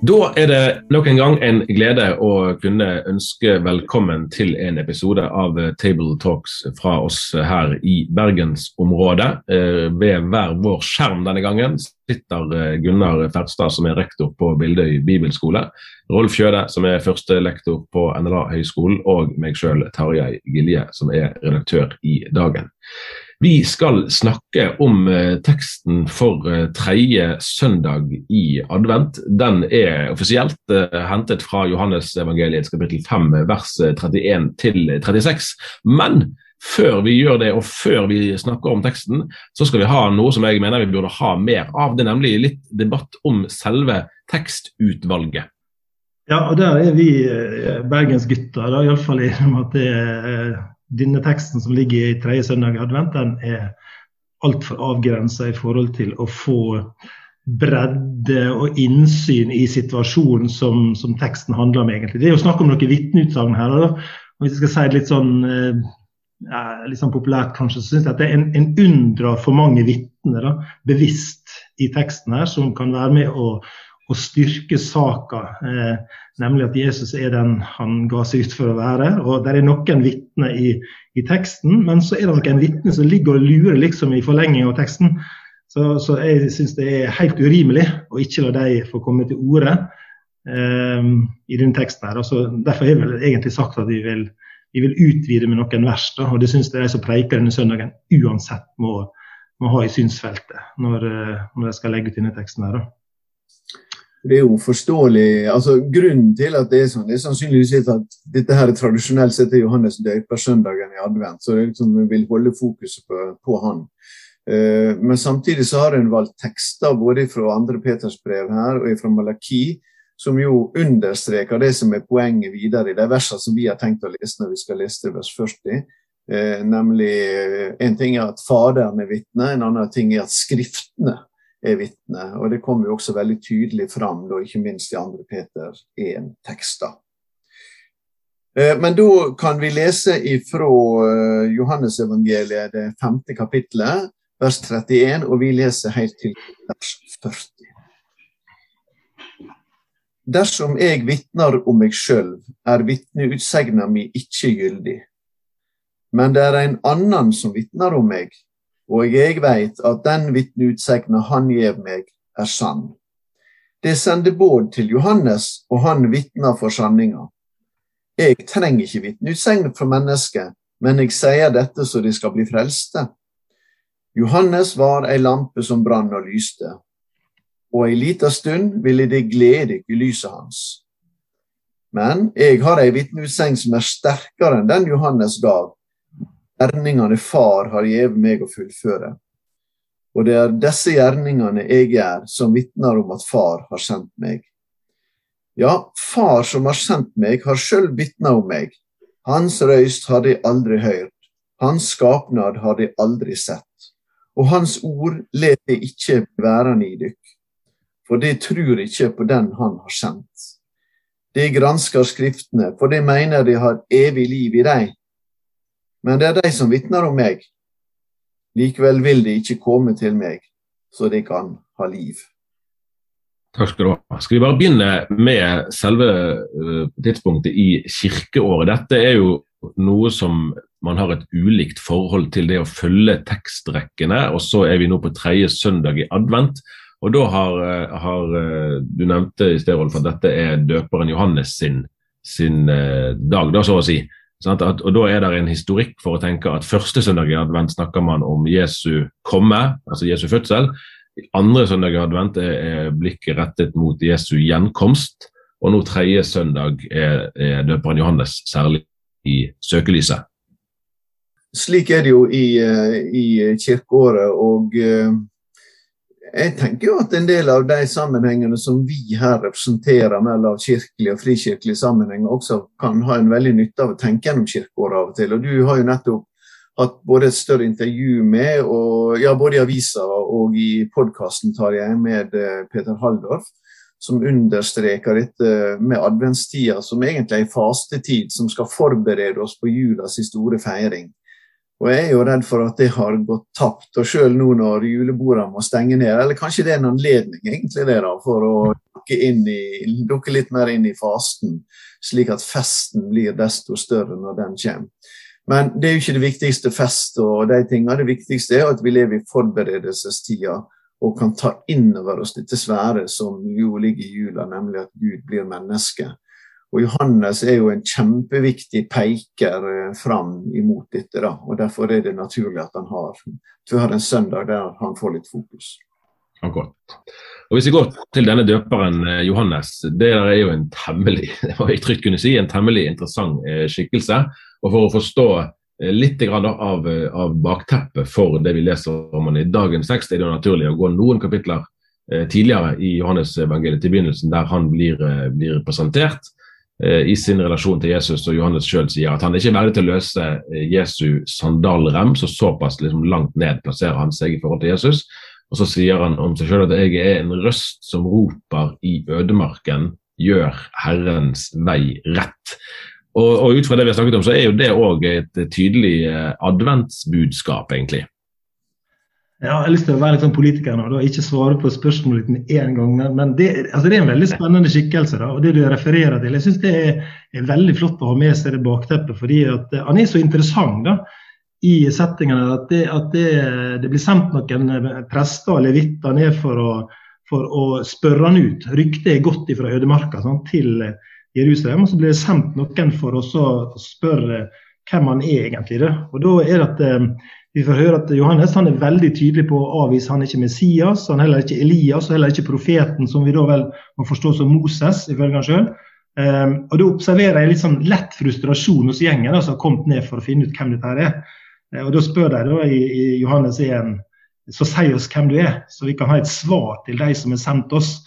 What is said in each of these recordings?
Da er det nok en gang en glede å kunne ønske velkommen til en episode av Table Talks fra oss her i bergensområdet. Eh, ved hver vår skjerm denne gangen sitter eh, Gunnar Ferstad, som er rektor på Bildøy bibelskole, Rolf Kjøde, som er førstelektor på NLA høgskolen, og meg sjøl, Tarjei Gilje, som er redaktør i Dagen. Vi skal snakke om eh, teksten for eh, tredje søndag i advent. Den er offisielt eh, hentet fra Johannes evangeliets kapittel 5 vers 31 til 36. Men før vi gjør det, og før vi snakker om teksten, så skal vi ha noe som jeg mener vi burde ha mer av. Det er nemlig litt debatt om selve tekstutvalget. Ja, og der er vi bergensgutter, iallfall i og med at det er denne teksten som ligger i tredje søndag i advent, den er altfor avgrensa i forhold til å få bredde og innsyn i situasjonen som, som, teksten handler om, egentlig. Det er jo snakk om noen vitneutsagn her. Da. Og hvis jeg skal si det litt sånn, eh, litt sånn populært, kanskje, så syns jeg at det er en, en unndrar for mange vitner bevisst i teksten her, som kan være med å å styrke saka, eh, nemlig at Jesus er den han ga seg ut for å være. og Det er noen vitner i, i, teksten, men så er det noen vitner som ligger og lurer liksom i forlenging av teksten. Så, så jeg syns det er helt urimelig å ikke la dem få komme til orde eh, i denne teksten. her. Altså, derfor har jeg vel egentlig sagt at vi vil, vi vil utvide med noen vers. Da, og det syns jeg de som preiker denne søndagen uansett må, må ha i synsfeltet når, eh, når de skal legge ut denne teksten. her. Da. Det er jo forståelig. altså Grunnen til at det er sånn, det er sannsynligvis at dette her er tradisjonelt sett er Johannes døper-søndagen i advent. Så det liksom, vi vil holde fokuset på, på han. Uh, men samtidig så har en valgt tekster både fra andre Peters brev her og fra Malaki, som jo understreker det som er poenget videre i de versene som vi har tenkt å lese når vi skal lese vers 40. Uh, nemlig En ting er at Faderen er vitne, en annen ting er at Skriftene er vitne. Og det kommer jo også veldig tydelig fram, da, ikke minst i 2. Peter 1-tekster. Eh, men da kan vi lese ifra eh, Johannesevangeliet, det femte kapittelet, vers 31, og vi leser helt til vers 40. Dersom jeg vitner om meg sjøl, er vitneutsegna mi ikke gyldig. Men det er en annen som vitner om meg, og jeg veit at den vitneutsegna han gjev meg, er sann. Det sender båd til Johannes, og han vitner for sanninga. Jeg trenger ikke vitneutsegn fra mennesket, men jeg sier dette så de skal bli frelste. Johannes var ei lampe som brann og lyste, og ei lita stund ville det glede ikke lyset hans. Men jeg har ei vitneutsegn som er sterkere enn den Johannes gav, gjerningene Far har gitt meg å fullføre. Og det er disse gjerningene jeg gjør, som vitner om at Far har sendt meg. Ja, Far som har sendt meg, har sjøl vitna om meg. Hans røyst har de aldri hørt, hans skapnad har de aldri sett. Og hans ord let de ikke værende i dykk, for de tror ikke på den han har sendt. De gransker Skriftene, for de mener de har evig liv i dem men det er de som vitner om meg. Likevel vil de ikke komme til meg, så de kan ha liv. Takk skal du ha. Skal vi bare begynne med selve uh, tidspunktet i kirkeåret. Dette er jo noe som man har et ulikt forhold til det å følge tekstrekkene. Og så er vi nå på tredje søndag i advent. Og da har, uh, har uh, Du nevnte i sted, Rolf, at dette er døperen Johannes sin, sin dag, da, så å si. At, og Da er det en historikk for å tenke at første søndag i advent snakker man om Jesu komme, altså Jesu fødsel. Andre søndag i advent er, er blikket rettet mot Jesu gjenkomst. Og nå tredje søndag er, er døperen Johannes særlig i søkelyset. Slik er det jo i, eh, i kirkeåret. og uh jeg tenker jo at en del av de sammenhengene som vi her representerer mellom kirkelig og frikirkelig sammenheng, også kan ha en veldig nytte av å tenke gjennom kirkeåret av og til. Og du har jo nettopp hatt både et større intervju med, og, ja, både i avisa og i podkasten tar jeg med eh, Peter Halldorf, som understreker dette med adventstida, som egentlig er en fastetid som skal forberede oss på julas store feiring. Og Jeg er jo redd for at det har gått tapt. Og selv nå når julebordene må stenge ned, eller kanskje det er en anledning egentlig det da, for å dukke, dukke, litt mer inn i fasten, slik at festen blir desto større når den kommer. Men det er jo ikke det viktigste fest og de tingene. Det viktigste er at vi lever i forberedelsestida og kan ta inn over oss dette svære som jo ligger i jula, nemlig at Gud blir menneske. Og Johannes er jo en kjempeviktig peker eh, fram imot dette. da, og Derfor er det naturlig at han har, har en søndag der han får litt fokus. Akkurat. Og Hvis vi går til denne døperen eh, Johannes, det er jo en temmelig var jeg trygt kunne si, en temmelig interessant eh, skikkelse. Og For å forstå litt av, av bakteppet for det vi leser om han i dagens tekst, er det jo naturlig å gå noen kapitler tidligere i Johannes evangeliet til begynnelsen, der han blir, blir presentert. Eh, i sin relasjon til Jesus, og Johannes sjøl sier at han ikke er verdig til å løse eh, Jesu sandalrem, så såpass liksom langt ned plasserer han seg i forhold til Jesus. Og så sier han om seg sjøl at jeg er en røst som roper i ødemarken, gjør Herrens vei rett. Og, og ut fra det vi har snakket om, så er jo det òg et tydelig eh, adventsbudskap, egentlig. Ja, jeg har lyst til å være sånn politiker nå, da, ikke svare på spørsmålet med en gang. Men det, altså det, er en veldig spennende skikkelse. da, og det du refererer til. Jeg syns det er, er, veldig flott å ha med seg det bakteppet. fordi at uh, Han er så interessant da, i settingene at, det, at det, det, blir sendt noen eh, prester og levitter ned for å, for å spørre han ut. Ryktet er gått fra ødemarka sånn, til Jerusalem. og Så blir det sendt noen for å spørre hvem han er egentlig. Da. Og da er det at vi får høre at Johannes han er veldig tydelig på å avvise han er ikke Messias, han er heller ikke Elias og heller ikke profeten, som vi da vel må forstå som Moses, ifølge han sjøl. Um, ehm, og Da observerer jeg litt sånn lett frustrasjon hos gjengen som har kommet ned for å finne ut hvem dette her er. Uh, og Da spør de da i, i Johannes 1 så si oss hvem du er, så vi kan ha et svar til de som har sendt oss.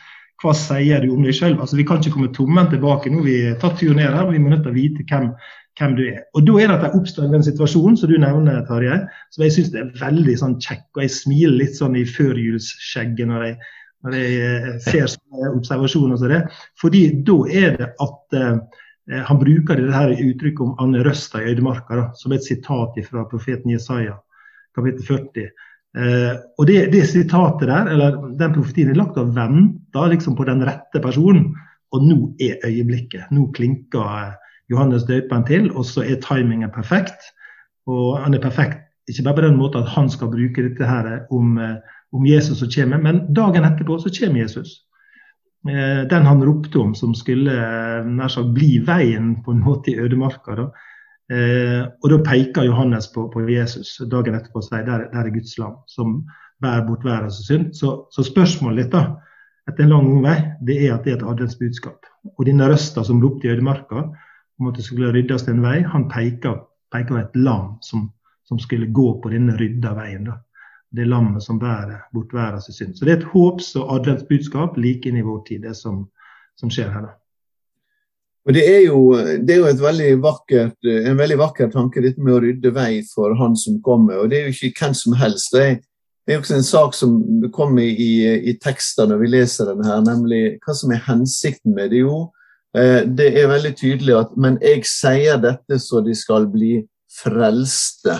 Hva sier du om deg sjøl? Altså, vi kan ikke komme tomme tilbake nå. Vi har tatt turen ned her, og vi må nødt til å vite hvem hvem du er. Og Da er det at jeg oppstår den situasjonen som du nevner, Tarjei, som jeg syns er veldig sånn kjekk. Og jeg smiler litt sånn i førjulsskjegget når jeg, når jeg eh, ser sånne observasjoner som det. Fordi da er det at eh, han bruker det her uttrykket om Anne Røsta i øydemarka, som et sitat fra profeten Jesaja, kapittel 40. Eh, og det, det, sitatet der, eller den profetien, er lagt og venter liksom, på den rette personen. Og nå er øyeblikket. Nå klinker eh, Johannes døperen til, og så er timingen perfekt. Og han er perfekt ikke bare på den måten at han skal bruke dette her om, eh, om Jesus som kommer, men dagen etterpå så kommer Jesus. Eh, den han ropte om, som skulle eh, nær sagt bli veien på en måte i ødemarka. Da. Og da peker Johannes på, på Jesus dagen etterpå og sier der, der er Guds lam som bærer bort verdens synd. Så, så spørsmålet ditt da, etter en lang omvei, det er at det er et adventsbudskap. Og denne røsta som ropte i ødemarka, om at det skulle ryddes en vei. Han peker, på et lam som, som, skulle gå på denne rydda veien. Da. Det lammet som bærer bort verdens synd. Så det er et håps- og adventsbudskap like inn i vår tid, det som, som skjer her. da. Og det er, jo, det er jo veldig vakkert, en veldig vakker tanke, dette med å rydde vei for han som kommer. Og det er jo ikke hvem som helst. Det er, det er også en sak som kommer i, i tekster når vi leser den her, nemlig hva som er hensikten med det. Jo, det er veldig tydelig at Men jeg sier dette så de skal bli frelste.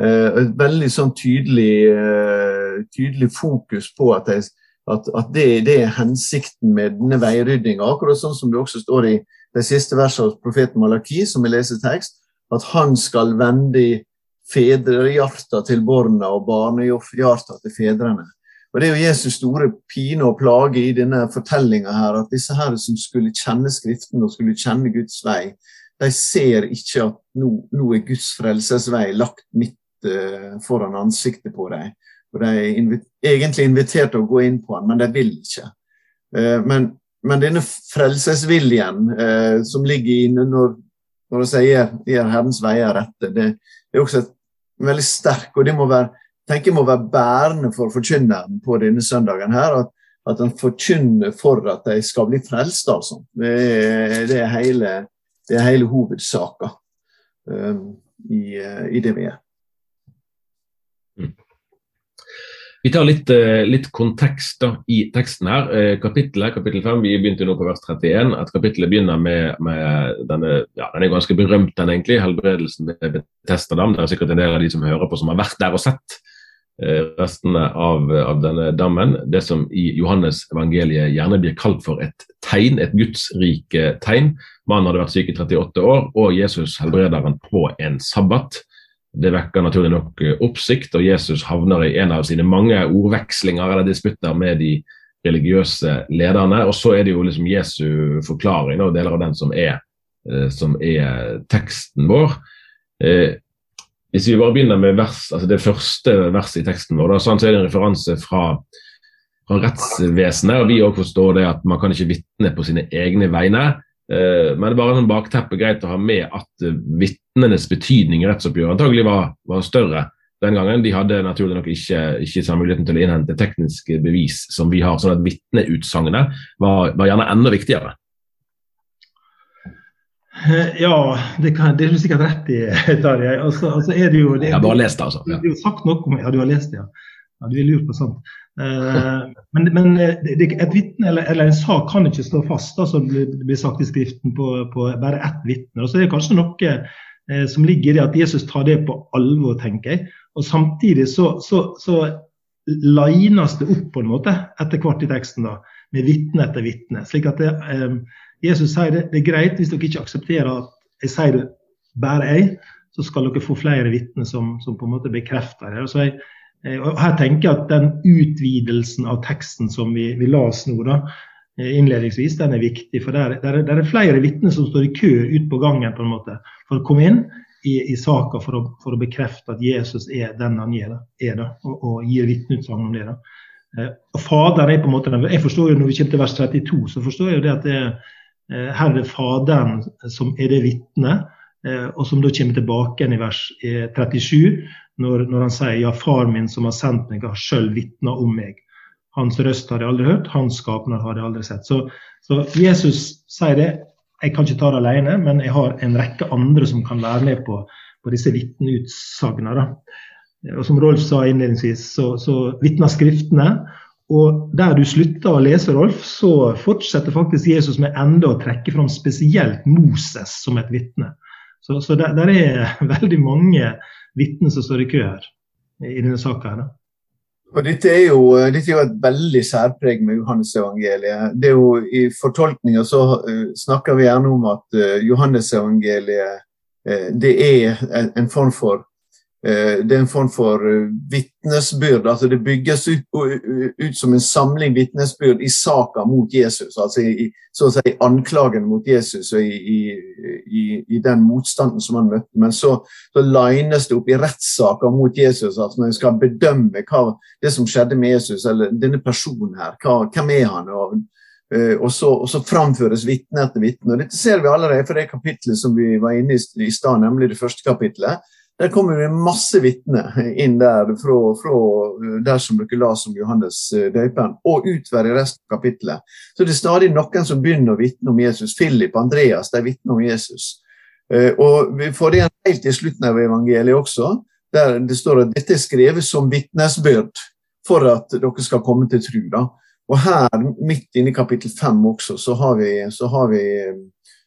Eh, et veldig sånn tydelig, eh, tydelig fokus på at, jeg, at, at det, det, er hensikten med denne veiryddinga. Akkurat sånn som det også står i de siste versene av profeten Malaki, som vi leser tekst, at han skal vende fedrehjarta til barna og barnehjarta til fedrene. Og Det er jo Jesus store pine og plage i denne fortellinga her, at disse her som skulle kjenne Skriften og skulle kjenne Guds vei, de ser ikke at nå, nå er Guds frelsesvei lagt midt uh, foran ansiktet på dem. De er invit egentlig invitert til å gå inn på den, men de vil ikke. Uh, men, men, denne frelsesviljen uh, som ligger inne når, når de sier 'gjør Herrens veier rette', det er også et, veldig sterk, og det må være tenker må være bærende for forkynneren på denne søndagen. her, at, at han forkynner for at de skal bli frelst. altså. Det er, det er hele, det er hele hovedsaka um, i, i, det vi er. Vi tar litt, uh, litt kontekst da, i teksten her. Uh, kapittelet, kapittel 5, vi begynte nå på vers 31. At kapittelet begynner med, med denne ja, Den er ganske berømt, den egentlig. Helbredelsen ved Betestadam. Det er sikkert en del av de som hører på, som har vært der og sett restene av, av, denne dammen. Det som i Johannes evangeliet gjerne blir kalt for et tegn, et gudsrike tegn. Mannen hadde vært syk i 38 år, og Jesus helbreder han på en sabbat. Det vekker naturlig nok eh, oppsikt, og Jesus havner i en av sine mange ordvekslinger eller disputter med de religiøse lederne. Og så er det jo liksom Jesu forklaring og deler av den som er, eh, som er teksten vår. Eh, hvis vi bare begynner med vers, altså det første verset i teksten vår, da, så er det en referanse fra, fra rettsvesenet. og Vi òg forstår det at man kan ikke vitne på sine egne vegne. Eh, men det er bare en bakteppe greit å ha med at uh, vitnenes betydning i rettsoppgjøret antagelig var, var, større den gangen. De hadde naturlig nok ikke, ikke samme muligheten til å innhente tekniske bevis som vi har. sånn at vitneutsagnet var, var, gjerne enda viktigere. Eh, ja, det, kan, det er du sikkert rett i, Tarjei. Altså, altså er det jo, det, jeg har bare lest det, altså. Ja. Det er jo sagt noe om, ja, du har lest det, ja. ja du er lurt på sånt. Uh, men, men det, et vitne eller, eller, en sak kan ikke stå fast, da, som blir, blir sagt i Skriften, på, på bare ett vitne. Så er det kanskje noe eh, som ligger i det at Jesus tar det på alvor, tenker jeg. Og Samtidig så, så, så lines det opp på en måte etter hvert i teksten, da, med vitne etter vitne. Slik at det, eh, Jesus sier det, det er greit hvis dere ikke aksepterer at jeg sier det bare jeg, så skal dere få flere vitner som, som, på en måte bekrefter det. Jeg, her tenker jeg at den utvidelsen av teksten som vi, vi oss nå, da, eh, innledningsvis, den er viktig. For der, der, der er flere vitner som står i kø ut på gangen på en måte, for å komme inn i, i saka for, for, å bekrefte at Jesus er den han er, er og, og gir vitneutsagn om det. da. Eh, og Faderen er på en måte, jeg forstår jo Når vi kommer til vers 32, så forstår jeg jo det at det, er det Faderen som er det vitnet, og som da kommer tilbake igjen i vers 37 når, når, han sier ja, far min som har sendt meg, har sjøl vitna om meg. Hans røst har jeg aldri hørt, hans skapner har jeg aldri sett. Så, så, Jesus sier det. Jeg kan ikke ta det alene, men jeg har en rekke andre som kan være med på, på disse vitneutsagnene. Og som Rolf sa innledningsvis, så, så vitner Skriftene. Og der du slutter å lese, Rolf, så fortsetter faktisk Jesus med enda å trekke fram spesielt Moses som et vitne. Så, så der, der, er veldig mange vitner som står i kø her i denne saka. Og dette er, jo, dette er, jo, et veldig særpreg med Johannes-evangeliet. Det er jo I fortolkninga så uh, snakker vi gjerne om at uh, Johannes-evangeliet uh, det er en, form for Eh, det er en form for eh, vitnesbyrd. altså Det bygges ut, ut som en samling vitnesbyrd i saka mot Jesus. altså i, så å si anklagen mot Jesus og i, i, i den motstanden som han møtte. Men så, så lines det opp i rettssaker mot Jesus. altså Når en skal bedømme hva, det som skjedde med Jesus, eller denne personen her, hva, hvem er han? og Uh, og, så, og, så, framføres vitne etter vitne. Dette ser vi allerede fra det kapitlet som vi var inne i i stad, nemlig det første kapitlet. Der kommer det masse vitner inn der fra, fra, der som dere las om Johannes eh, døperen, og utover i resten av kapittelet. Så det er stadig noen som begynner å vitne om Jesus. Philip, Andreas, de vitner om Jesus. Eh, og Vi får det helt i slutten av evangeliet også, der det står at dette er skrevet som vitnesbyrd for at dere skal komme til tro. Da. Og her, midt inne i kapittel fem også, så har vi, så har vi eh,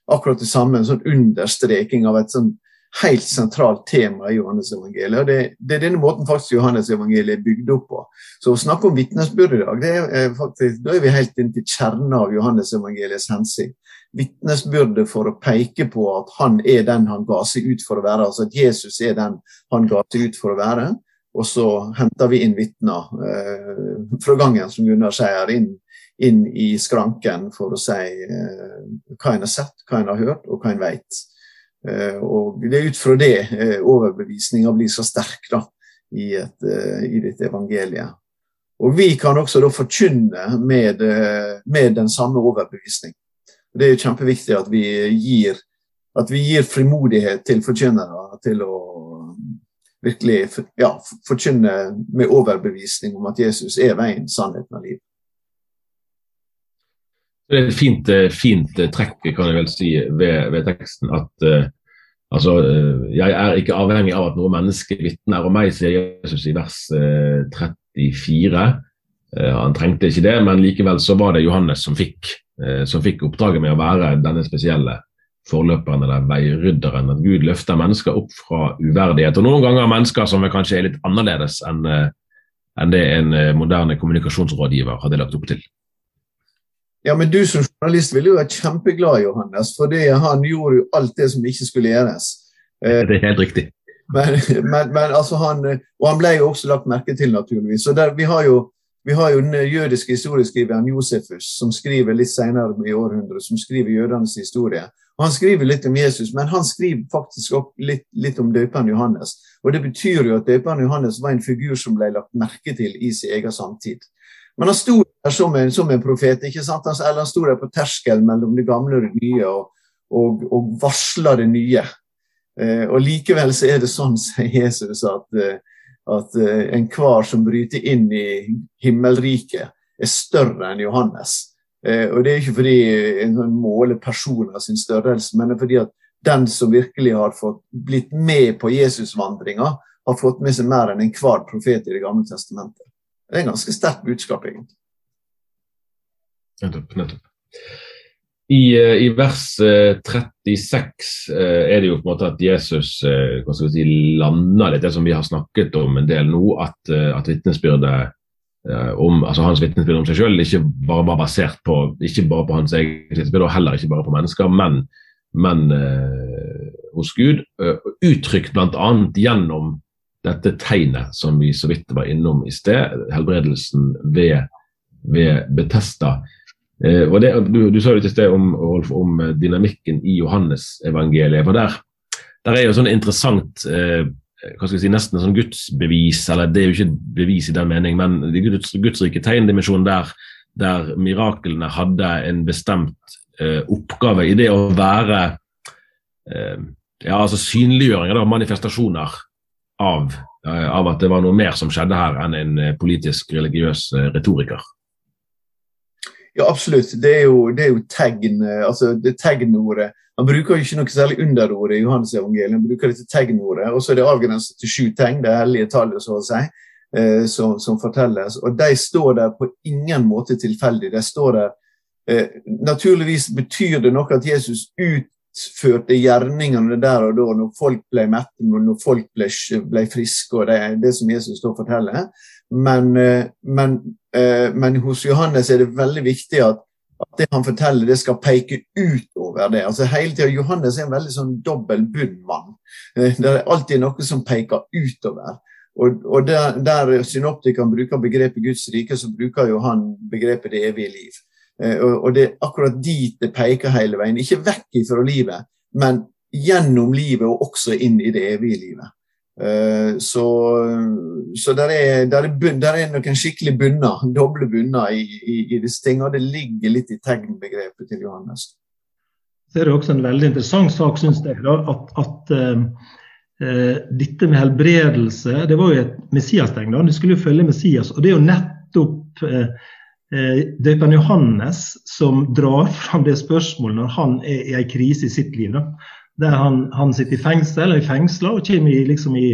akkurat det samme, en sånn understreking av et sånn helt sentralt tema i Johannes-evangeliet. og det, det, er denne måten faktisk Johannes-evangeliet er bygd opp på. Så å snakke om vitnesbyrd i dag, det er faktisk, da er vi helt inn til kjernen av Johannes-evangeliets hensikt. Vitnesbyrdet for å peke på at han er den han ga seg ut for å være. Altså at Jesus er den han ga seg ut for å være. Og så henter vi inn vitner eh, fra gangen, som Gunnar sier, inn, inn, i skranken for å si eh, hva en har sett, hva en har hørt, og hva en vet. Eh, og Det er ut fra det eh, overbevisninga blir så sterk da, i, et, eh, i dette evangeliet. Og Vi kan også da forkynne med, med den samme overbevisning. Det er kjempeviktig at vi gir, at vi gir frimodighet til forkynnere til å virkelig ja, forkynne med overbevisning om at Jesus er veien, sannheten og livet. Det er et fint, eh, fint eh, trekk kan jeg vel si, ved, ved teksten at uh, altså, jeg er ikke avhengig av at noe menneske vitner om meg, sier Jesus i vers uh, 34. Han trengte ikke det, men likevel så var det Johannes som fikk, som fikk oppdraget med å være denne spesielle forløperen eller veirydderen. At Gud løfter mennesker opp fra uverdighet. Og noen ganger mennesker som kanskje er litt annerledes enn enn det en moderne kommunikasjonsrådgiver hadde lagt opp til. Ja, men du som journalist ville jo vært kjempeglad, Johannes, for han gjorde jo alt det som ikke skulle gjøres. Eh, det er helt riktig. Men, men, men altså han, og han ble jo også lagt merke til, naturligvis. Så der, vi, har jo, vi har jo den jødiske historieskriveren Josefus, som skriver litt senere i århundret, som skriver jødenes historie. Og Han skriver litt om Jesus, men han skriver faktisk opp litt, litt om døperen Johannes. Og Det betyr jo at døperen Johannes var en figur som ble lagt merke til i sin egen samtid. Men han sto der som en, som en profet. ikke sant? Eller han sto der på terskelen mellom det gamle og det nye og, og, og varsla det nye. Eh, og Likevel så er det sånn, sier Jesus, at, eh, at eh, enhver som bryter inn i himmelriket, er større enn Johannes. Eh, og Det er ikke fordi en sånn måler personer sin størrelse, men det er fordi at den som virkelig har fått blitt med på Jesusvandringa, har fått med seg mer enn enhver profet i Det gamle testamentet. Det er en ganske sterkt budskap, egentlig. Nettopp. nettopp. I, eh, I, vers 36 eh, eh, er det jo på en måte at Jesus hva skal si, lander litt det som vi har snakket om en del nå, at, at vitnesbyrdet om, altså hans vitnesbyrd om seg selv ikke bare var basert på ikke bare på hans eget vitnesbyrd, og heller ikke bare på mennesker, men, men uh, hos Gud. Uh, uttrykt bl.a. gjennom dette tegnet som vi så vidt var innom i sted, helbredelsen ved, ved Betesta. Eh, det, du, du, sa litt i sted om, om dynamikken i Johannes-evangeliet. for der, der, er jo sånn interessant eh, hva skal jeg si, nesten sånn gudsbevis, eller det er jo ikke bevis i den mening, men det Guds gudsrike tegndimensjonen der, der miraklene hadde en bestemt eh, oppgave i det å være eh, ja, altså synliggjøringer, av manifestasjoner av, eh, av, at det var noe mer som skjedde her enn en eh, politisk religiøs eh, retoriker? Ja, absolutt. Det er jo, det er jo tegn, altså det tegnordet. Han bruker jo ikke noe særlig underord i Johannes evangeliet, han bruker dette tegnordet. Og så er det avgrenset til sju tegn, det hellige tallet, så å si, eh, som, som, fortelles. Og de står der på ingen måte tilfeldig. De står der eh, Naturligvis betyr det noe at Jesus ut utførte gjerningene der og da, når folk ble mette, når folk ble, ble friske, og det er det som Jesus da forteller. Men, eh, men, eh, men, hos Johannes er det veldig viktig at, at, det han forteller, det skal peke utover det. Altså hele tiden, Johannes er en veldig sånn dobbel bunnmann. Eh, det er alltid noe som peker utover. Og, og der, der synoptikeren bruker begrepet Guds rike, så bruker jo han begrepet det evige liv. Eh, og det er akkurat dit det peker hele veien. Ikke vekk fra livet, men gjennom livet og også inn i det evige livet. Eh, så, så der, er, der, er der er noen skikkelig bunner, doble bunner i, i, i disse tingene. Det ligger litt i tegnbegrepet til Johannes. Så er det også en veldig interessant sak, syns jeg, at, at uh, dette med helbredelse det var jo et Messias-tegn. Det skulle jo følge Messias. og det er jo nettopp uh, døperen Johannes som drar fram det spørsmålet når han er i en krise i sitt liv. Da. Der han, han sitter i fengsel eller i fengsla og kommer i, liksom i,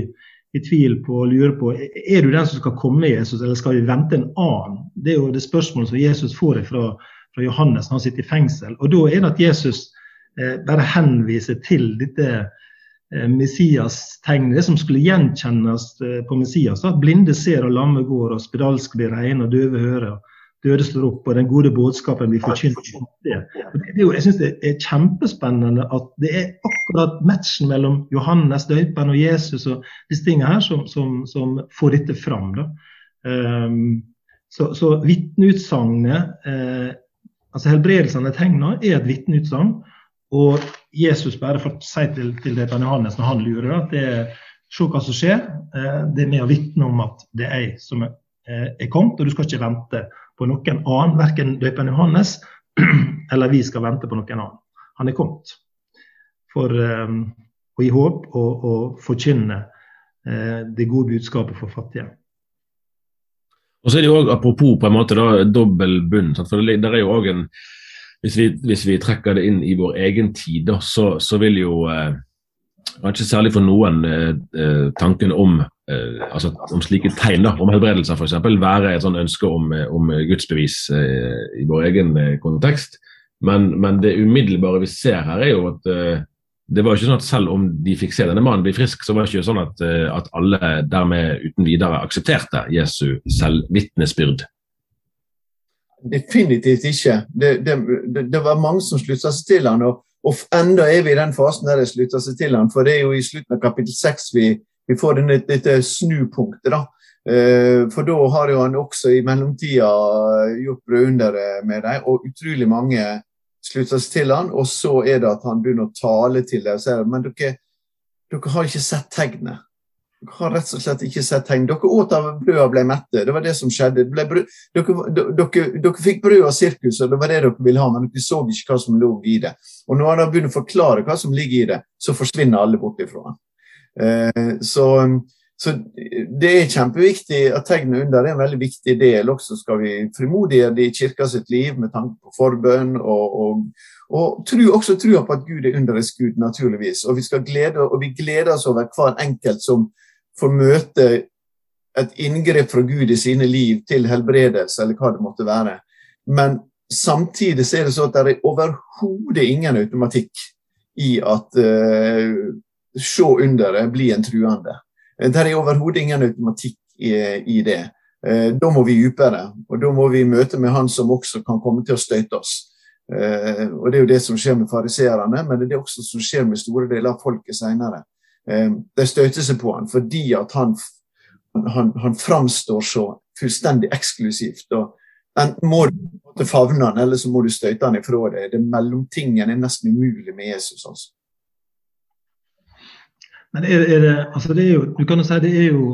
i, tvil på og lurer på er du den som skal komme, Jesus, eller skal vi vente en annen. Det er jo det spørsmålet som Jesus får fra, fra Johannes når han sitter i fengsel. Og Da er det at Jesus eh, bare henviser til dette eh, Messias-tegnet, som skulle gjenkjennes eh, på Messias. At blinde ser og lamme går, og spedalske blir reine og døve hører døde står opp, og den gode budskapen blir forkynt. Det. Det jeg synes det er kjempespennende at det er akkurat matchen mellom Johannes døperen og Jesus og disse tingene her som, som, som får dette fram. Um, så så vitneutsagnet, eh, altså helbredelsen av tegna, er et vitneutsagn. Og Jesus bare får si til, til døperen Johannes når han lurer, at det er se hva som skjer. Eh, det er med å vitne om at det er jeg som er, eh, er kommet, og du skal ikke vente på noen annen, verken døperen Johannes eller vi skal vente på noen annen. Han er kommet for um, å gi håp og, og forkynne uh, det gode budskapet for fattige. Og så er det jo også, Apropos på en måte da, dobbel bunn. for det, der er jo også en, hvis vi, hvis vi, trekker det inn i vår egen tid, da, så, så, vil jo eh, Kanskje særlig for noen eh, eh, tanken om, altså, om slike tegn, da, om helbredelser f.eks., være et sånn ønske om, eh, om gudsbevis eh, i vår egen eh, kontekst. Men, men, det umiddelbare vi ser her, er jo at det var ikke sånn at selv om de fikk se denne mannen bli frisk, så var det ikke sånn at, at alle dermed uten videre aksepterte Jesu selvvitnesbyrd. Definitivt ikke. Det, det, det, var mange som slutta seg til han, og, og enda er vi i den fasen der det slutta seg til han, for det er jo i slutten av kapittel seks vi, vi, får denne, dette snupunktet. da. Eh, for da har jo han også i mellomtida gjort brødunderet med dem, og utrolig mange slutter seg til han, og så er det at han begynner å tale til dem og sier men dere, dere har ikke sett tegnet. Dere har rett og slett ikke sett tegn. Dere åt av brødet og ble mette. Det var det som skjedde. Dere, dere, dere, fikk brød av sirkuset, det var det dere ville ha, men dere så ikke hva som lå i det. Og når han begynner å forklare hva som ligger i det, så forsvinner alle bort ifra han. Eh, så, så, det er kjempeviktig at tegnet under er en veldig viktig del. Også skal vi frimodiggjøre det i kirka sitt liv med tanke på forbønn og, og, og tro, også trua på at Gud er underets Gud, naturligvis. Og vi, glede, og vi gleder oss over hver enkelt som får møte et inngrep fra Gud i sine liv til helbredelse, eller hva det måtte være. Men samtidig så er det så at det er overhodet ingen automatikk i at uh, se under det, bli en truende. Det er overhodet ingen automatikk i, i det. Uh, da må vi dypere, og da må vi møte med Han som også kan komme til å støyte oss. Uh, og Det er jo det som skjer med fariseerne, men det er det også som skjer med store deler av folket senere. Eh, de støter seg på han fordi at han, han, han framstår så fullstendig eksklusivt. og Enten må du favne han, eller så må du støte han ifra deg. Det mellomtingen er nesten umulig med Jesus. altså. Men er, er det, altså det er jo, du kan jo si det er jo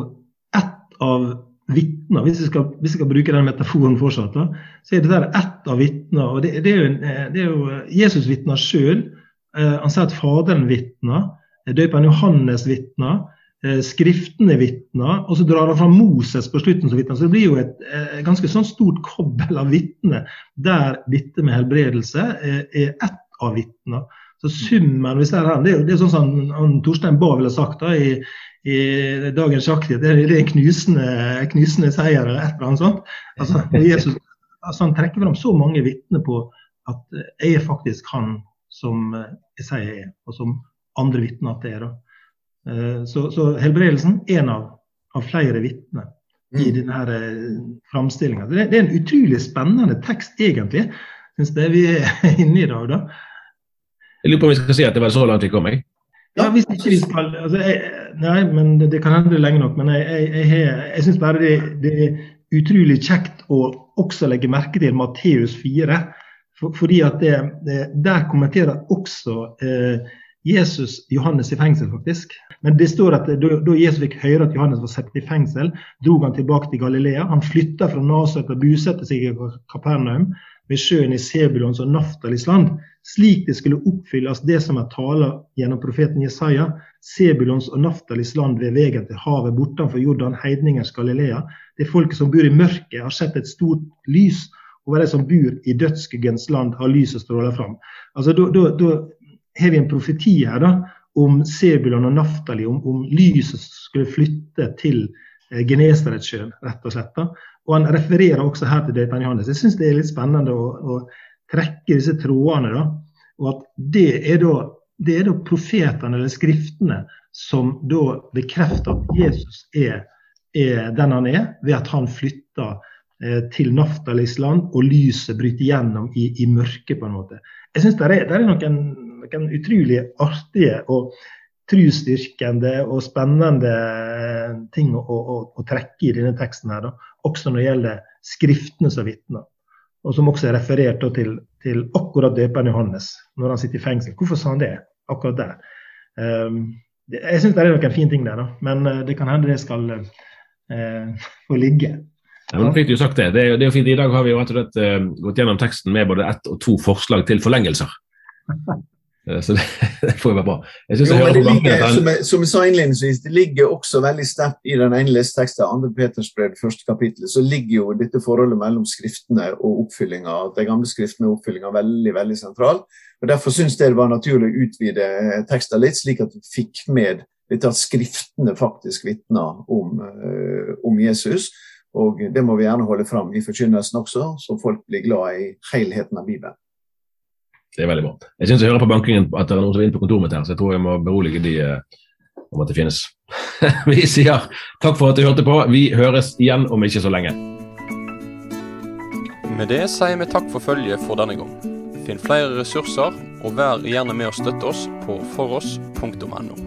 ett av vitner, hvis vi skal, skal bruke den metaforen fortsatt, da, så er det der ett av vitner. og det, det, er jo, er jo Jesus vitner sjøl. Eh, han sier at Faderen vitner. Døperen Johannes vitner, eh, skriftene vitner, og så drar han fra Moses på slutten som vitner. Så det blir jo et eh, ganske sånn stort kobbel av vitner, der dette med helbredelse eh, er ett av vitner. Så summen vi ser her, det det er sånn som Torstein Bae ville sagt da, i, i dagens sjakktid. Det, det, er en knusende, knusende seier eller et eller annet sånt. Altså, Jesus altså, han trekker fram så mange vitner på at jeg er faktisk han som jeg sier jeg er, og som andre vitner at det er. Eh, så, så helbredelsen er en av, av flere vitner i mm. denne eh, framstillinga. Det, det, er en utrolig spennende tekst, egentlig, syns jeg vi er inne i dag. da. Jeg lurer på om vi skal si at det var så langt vi kom? Jeg. Ja, hvis ikke vi skal altså, jeg, Nei, men det, det, kan hende lenge nok. Men jeg, jeg, jeg, jeg syns bare det, det, er utrolig kjekt å også legge merke til Matteus 4. For, fordi at det, der kommenterer også eh, Jesus Johannes i fengsel, faktisk. Men det står at da Jesus fikk høre at Johannes var satt i fengsel, dro han tilbake til Galilea. Han flytta fra Nasaret og bosatte seg i Kapernaum ved sjøen i Sebulons og Naftalis land, slik det skulle oppfylles det som er tala gjennom profeten Jesaja. Sebulons og Naftalis land ved veien til havet bortenfor Jordan, heidningers Galilea. Det folket som bor i mørket, har sett et stort lys. Over de som bor i dødsskyggens land, har lyset stråla fram. Altså, da, har vi en profeti her da, om Sebulon og Naftali, om, om lyset skulle flytte til eh, Genesaretsjøen, rett og slett. Da. Og Han refererer også her til døperen Johannes. Jeg syns det er litt spennende å, å, trekke disse trådene. da, og at Det er da, det er da profetene eller skriftene som da bekrefter at Jesus er, er den han er, ved at han flytter eh, til Naftalis land, og lyset bryter gjennom i, i mørket, på en måte. Jeg syns det, det, er noen noen utrolig artige og trosstyrkende og spennende ting å, å, å, trekke i denne teksten. her, da. Også når det gjelder skriftene som vitner. Og som også er referert da, til, til, akkurat døperen Johannes når han sitter i fengsel. Hvorfor sa han det akkurat der? Um, det, jeg syns det er noen fine ting der, da. men uh, det kan hende det skal uh, få ligge. Ja, men fikk du sagt det. Det er, det er fint. I dag har vi jo rett og slett uh, gått gjennom teksten med både ett og to forslag til forlengelser. Eh, så det, får være bra. Jeg Jo, jeg det ligger, som jeg, som jeg sa innledningsvis, det ligger også veldig sterkt i den ene leseteksten, andre Peters brev, første kapittel, så ligger jo dette forholdet mellom skriftene og oppfyllinga, de gamle skriftene og oppfyllinga veldig veldig sentral. Og Derfor syns jeg det var naturlig å utvide eh, teksten litt, slik at vi fikk med dette at skriftene faktisk vitner om, eh, om Jesus. Og det må vi gjerne holde fram i forkynnelsen også, så folk blir glad i helheten av Bibelen. Det er veldig bra. Jeg syns jeg hører på bankingen at det er noen som er inne på kontoret mitt her, så jeg tror jeg må berolige de eh, om at det finnes. vi sier takk for at du hørte på. Vi høres igjen om ikke så lenge. Med det sier vi takk for følget for denne gang. Finn flere ressurser, og vær gjerne med å støtte oss på foross.no.